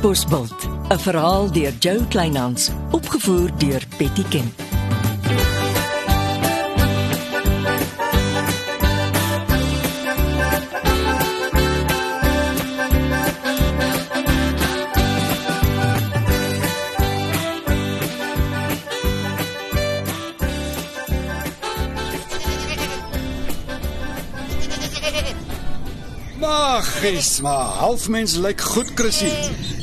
Katbosveld, 'n verhaal deur Jo Kleinhans, opgevoer deur Betty Ken. Maggies, maar halfmens lyk goed, Chrissy.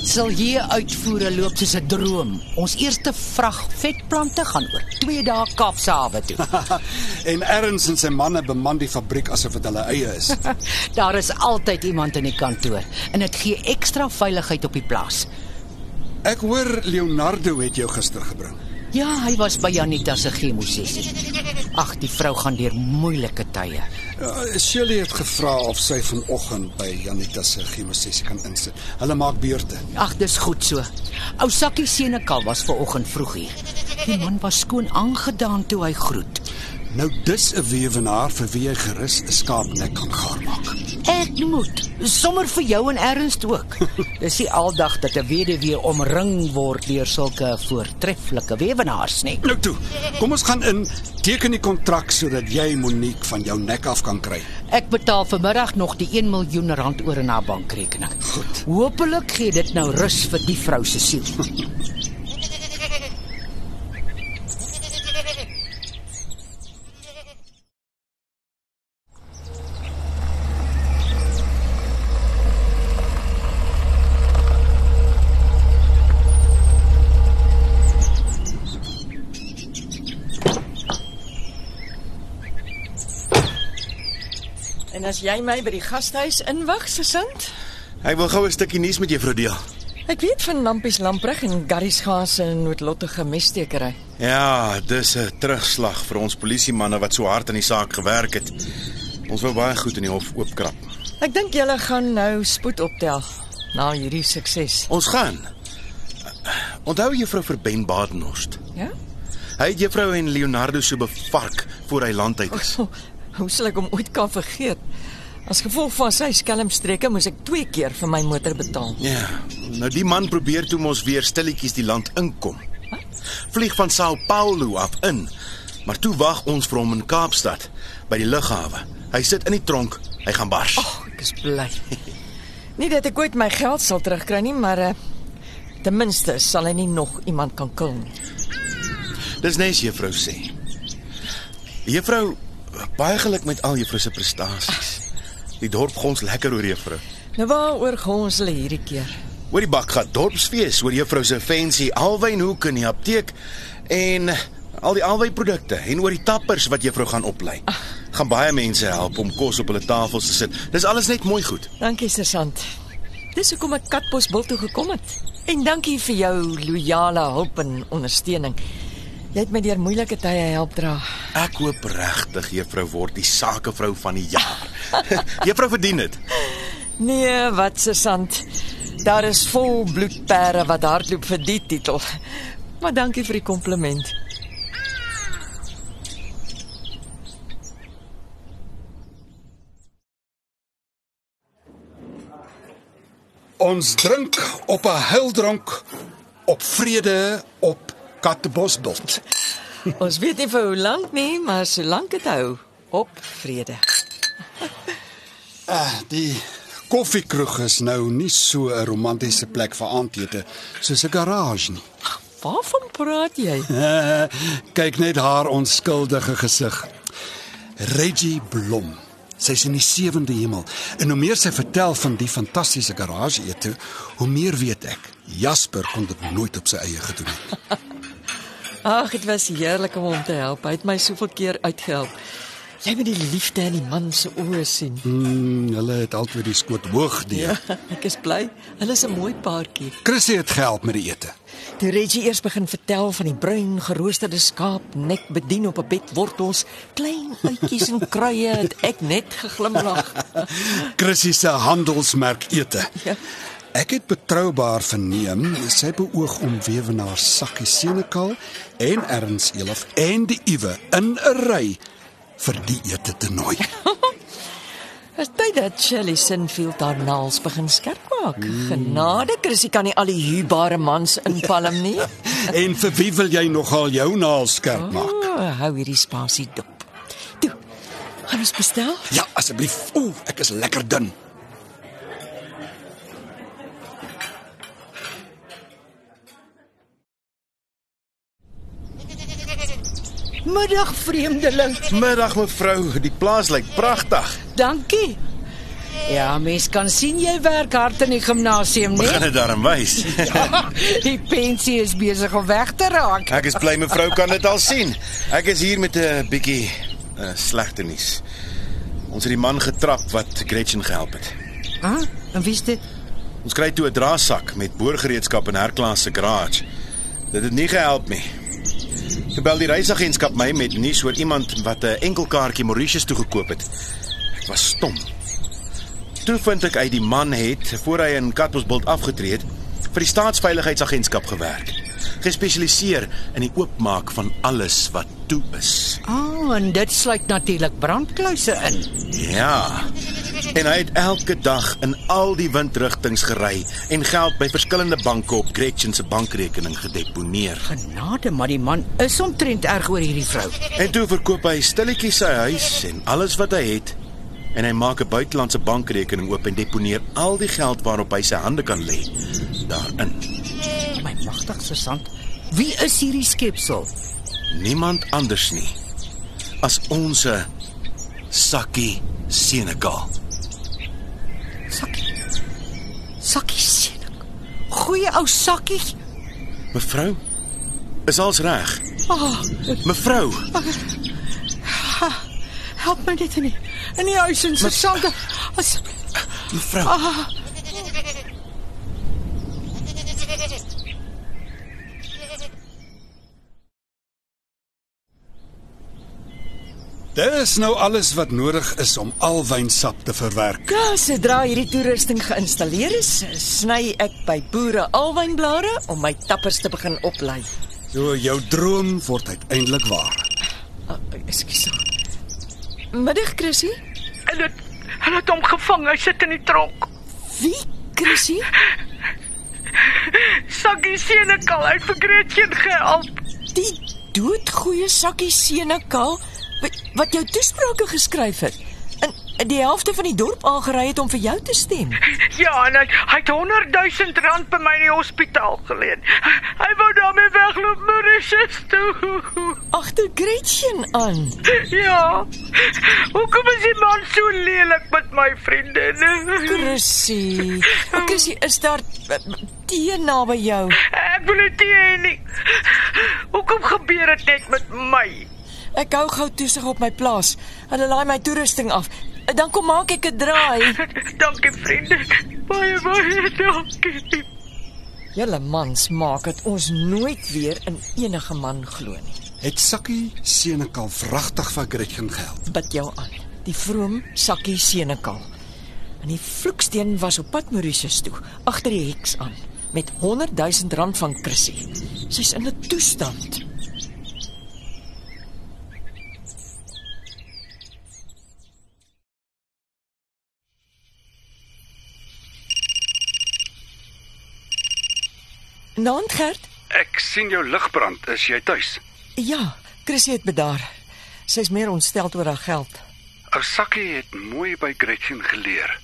Sal hier uitvoere loop soos 'n droom. Ons eerste vrag vetplante gaan oor 2 dae Kaapse hawe toe. en Erns en sy manne beman die fabriek asof dit hulle eie is. Daar is altyd iemand in die kantoor en dit gee ekstra veiligheid op die plaas. Ek hoor Leonardo het jou gister gebring. Ja, hy was by Janita se chemosessie. Ag, die vrou gaan deur moeilike tye. Uh, Shirley het gevra of sy vanoggend by Janita se chemosessie kan insit. Hulle maak beurte. Ag, dis goed so. Ou Sakkie Senekal was ver oggend vroeg hier. Die man was skoon aangedaan toe hy groet. Nou dis 'n weewenaar vir wie jy gerus 'n skaapnek kan gaar maak. Ek moet sommer vir jou en Ernst ook. Dis nie aldag dat 'n weduwee omring word deur sulke voortreffelike weewenaars nie. Nou toe, kom ons gaan in, teken die kontrak sodat jy Monique van jou nek af kan kry. Ek betaal vanmiddag nog die 1 miljoen rand oor in haar bankrekening. Goed. Hoopelik gee dit nou rus vir die vrou se siel. En as jy my by die gastehuis inwag, Sesant? Ek wil gou 'n stukkie nuus met juffrou deel. Ek weet van Lampies Lampreg en Garys Gaas en noodlottige messtekery. Ja, dis 'n terugslag vir ons polisiemanne wat so hard aan die saak gewerk het. Ons wou baie goed in die hof oopkrap. Ek dink julle gaan nou spoed optel na hierdie sukses. Ons gaan. Onthou juffrou vir Ben Badenhorst. Ja? Hy het juffrou en Leonardo so bevark voor hy land uit is. Oh, hoe sal ek hom ooit kan vergeet? As gevolg van sy skelmstreke moes ek twee keer vir my motor betaal. Ja, nou die man probeer toe mos weer stilletjies die land inkom. Vlieg van Sao Paulo af in. Maar toe wag ons vir hom in Kaapstad by die lughawe. Hy sit in die tronk, hy gaan bars. Oh, ek is bly. nie dat ek ooit my geld sal terugkry nie, maar uh, ten minste sal hy nie nog iemand kan kill nie. Dis nes juffrou sê. Juffrou, baie geluk met al juffrou se prestasies. Die dorp gons lekker oor juffrou. Nou waaroor gaan ons hulle hierdie keer? Oor die bak gaan dorpsfees oor juffrou se fancy alwynhoek in die apteek en al die alwynprodukte en oor die tappers wat juffrou gaan oplei. Gaan baie mense help om kos op hulle tafels te sit. Dis alles net mooi goed. Dankie sergeant. Dis hoekom ek Katbosbil toe gekom het. En dankie vir jou loyale hulp en ondersteuning. Jy het my deur moeilike tye help dra. Ek hoop regtig juffrou word die sakevrou van die jaar. juffrou verdien dit. Nee, wat sergeant. Daar is vol bloedpere wat hardloop vir die titel. Maar dankie vir die kompliment. Ons drink op 'n heildronk op vrede op Katbosbult. Ons weet nie vir hoe lank nie, maar solank dit hou, op vrede. Uh, die koffiekroeg is nou nie so 'n romantiese plek vir aandete soos 'n garage nie. Waarvan praat jy? Kyk net haar onskuldige gesig. Reggie Blom. Sy's in die sewende hemel. En hoe meer sy vertel van die fantastiese garage ete, hoe meer weet ek. Jasper kon dit nooit op sy eie gedoen het. Ag, dit was heerlik om hom te help. Hy het my soveel keer uitgehelp. Jy moet die liefde in die man se oë sien. Mm, hulle het altyd die skoot hoog die. Ja. ek is bly. Hulle is 'n mooi paartjie. Chrissy het gehelp met die ete. Toe Reggie eers begin vertel van die bruin geroosterde skaap nek bedien op 'n bed wortels, klein uitjies en kruie, het ek net geglimlag. Chrissy se handelsmerk ete. Ja. Ek het betroubaar verneem sy beoog om weewenaar Sakkie Senekal en Erns Elof en die Iwe in 'n ry vir die ete te nooi. Dit is tyd dat Shirley Sinfield haar naels begin skerp maak. Mm. Genade, Chrissy kan nie al die huurbare mans inpalm nie. En vir wie wil jy nogal jou naels skerp maak? Oh, hou hierdie spasie dop. Toe. Gaan ons bestel? Ja, asseblief. Ooh, ek is lekker dun. Middag vreemdeling. Middag mevrou, die plaas lyk pragtig. Dankie. Ja, mens kan sien jy werk hard in die gimnasium, nee? Begin dit daarom wys. Die pensie is besig om weg te raak. Ek is bly mevrou kan dit al sien. Ek is hier met 'n bietjie uh, slegte nuus. Ons het die man getrap wat Gretchen gehelp het. Ah, en wie's dit? Ons kry toe 'n draaisak met boorgereedskap in Herklaas se garage. Dit het nie gehelp nie. Toe bel die reisagentskap my met nuus oor iemand wat 'n enkelkaartjie Mauritius toe gekoop het. Ek was stom. Toe vind ek uit die man het voor hy in Katbosbult afgetree het vir die staatsveiligheidsagentskap gewerk. Gespesialiseer in die oopmaak van alles wat toe is. Ah, en dit sluit natuurlik brandkluise in. Ja. En hy het elke dag in al die windrigtings gery en geld by verskillende banke op Gretchen se bankrekening gedeponeer. Genade, maar die man is omtrent erg oor hierdie vrou. En toe verkoop hy stilletjies sy huis en alles wat hy het en hy maak 'n buitelandse bankrekening oop en deponeer al die geld waarop hy sy hande kan lê daarin. My magtig sergeant. Wie is hierdie skepsel? Niemand anders nie as ons Sakkie Senekal. Sakkie. Sakkie sien. Goeie ou Sakkie. Mevrou, is alles reg? Oh, Mevrou, help my net in die, in die huis en sergeant. As mevrou. ah, Dis nou alles wat nodig is om alwynsap te verwerk. Ja, sodra hierdie toerusting geïnstalleer is, sny ek by boere alwynblare om my tappers te begin oplei. So jou droom word uiteindelik waar. Uh, Ekskuus. Middag, Chrissy. En dit hulle het hom gevang. Hy sit in die tronk. Wie? Chrissy? Saggie Senekal uit vir Gretchen gehelp. Die doodgoeie sakkie senekal wat, wat jou toesprake geskryf het. En die helfte van die dorp aangery het om vir jou te stem. Ja, en hy, hy het 100 000 rand by my in die hospitaal geleen. Hy wou daarmee wegloop Mauritius toe. Agter Gretchen aan. Ja. Hoekom is die man so lelik met my vriendin? Chrissy. Chrissy, is daar tee naby jou? Ek wil dit hê nie. Hoekom gebeur dit net met my? Ek hou gou toesig op my plaas. Hulle laai my toerusting af. Dan kom maak ek 'n draai. Dankie vriende. Baie baie dankie. Julle mans maak dit ons nooit weer in enige man glo nie. Het Sakkie Senekal vragtig vir Gretchen gehelp. Bid jou aan. Die vroom sakkie senekal. En die vloeksteen was op pad Mauritius toe, agter die heks aan, met 100 000 rand van Chrissy. Sy's in 'n toestand. Naand Gert? Ek sien jou ligbrand. Is jy tuis? Ja, Chrissy het bedaar. Sy's meer ontstel oor haar geld. Ou Sakkie het mooi by Gretchen geleer.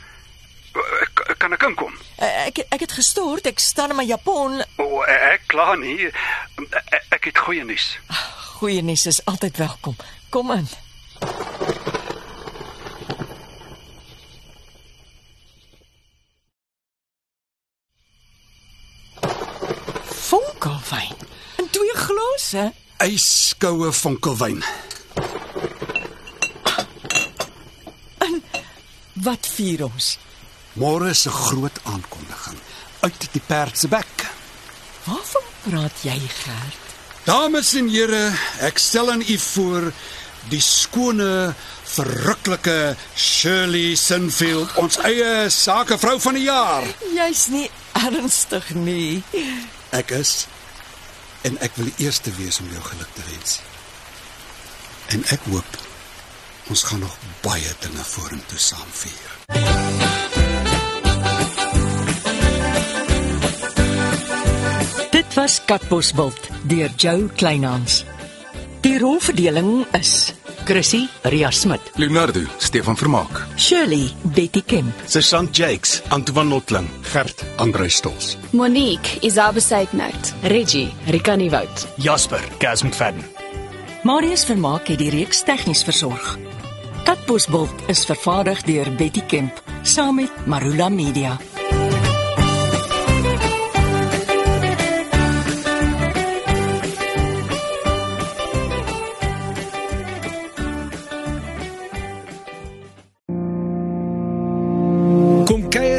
Ek, kan ek inkom? Eh, Ek ek het gestort, ek staan in my japon. O, ek kla nie. Ek, ek het goeie nuus. Goeie nuus is altyd welkom. Kom in. Fonkelwyn. In twee glase. Yskoue vonkelwyn. Wat vier ons? Môre is 'n groot aankondiging uit die perd se bek. Waarvan praat jy, Gert? Dames en here, ek stel aan u voor die skone, verruklike Shirley Sinfield, ons eie sakevrou van die jaar. Jy's nie ernstig nie. Ek is en ek wil die eerste wees om jou geluk te wens. En ek hoop Ons gaan nog baie dinge vorentoe saam vier. Dit was Katbosveld deur Jo Kleinhans. Die rolverdeling is Chrissy Ria Smit, Leonardo, Stefan Vermaak. Shirley Betty Kemp, Sergeant Jakes, Antoine Notling. Gert Andrei Stols. Monique, Isabel Seidnout. Reggie, Rika Nieuwoud. Jasper, Gaz McFadden. Marius Vermaak het die reeks tegnies versorg. Katbosveld is vervaardig deur Betty Kemp saam met Marula Media.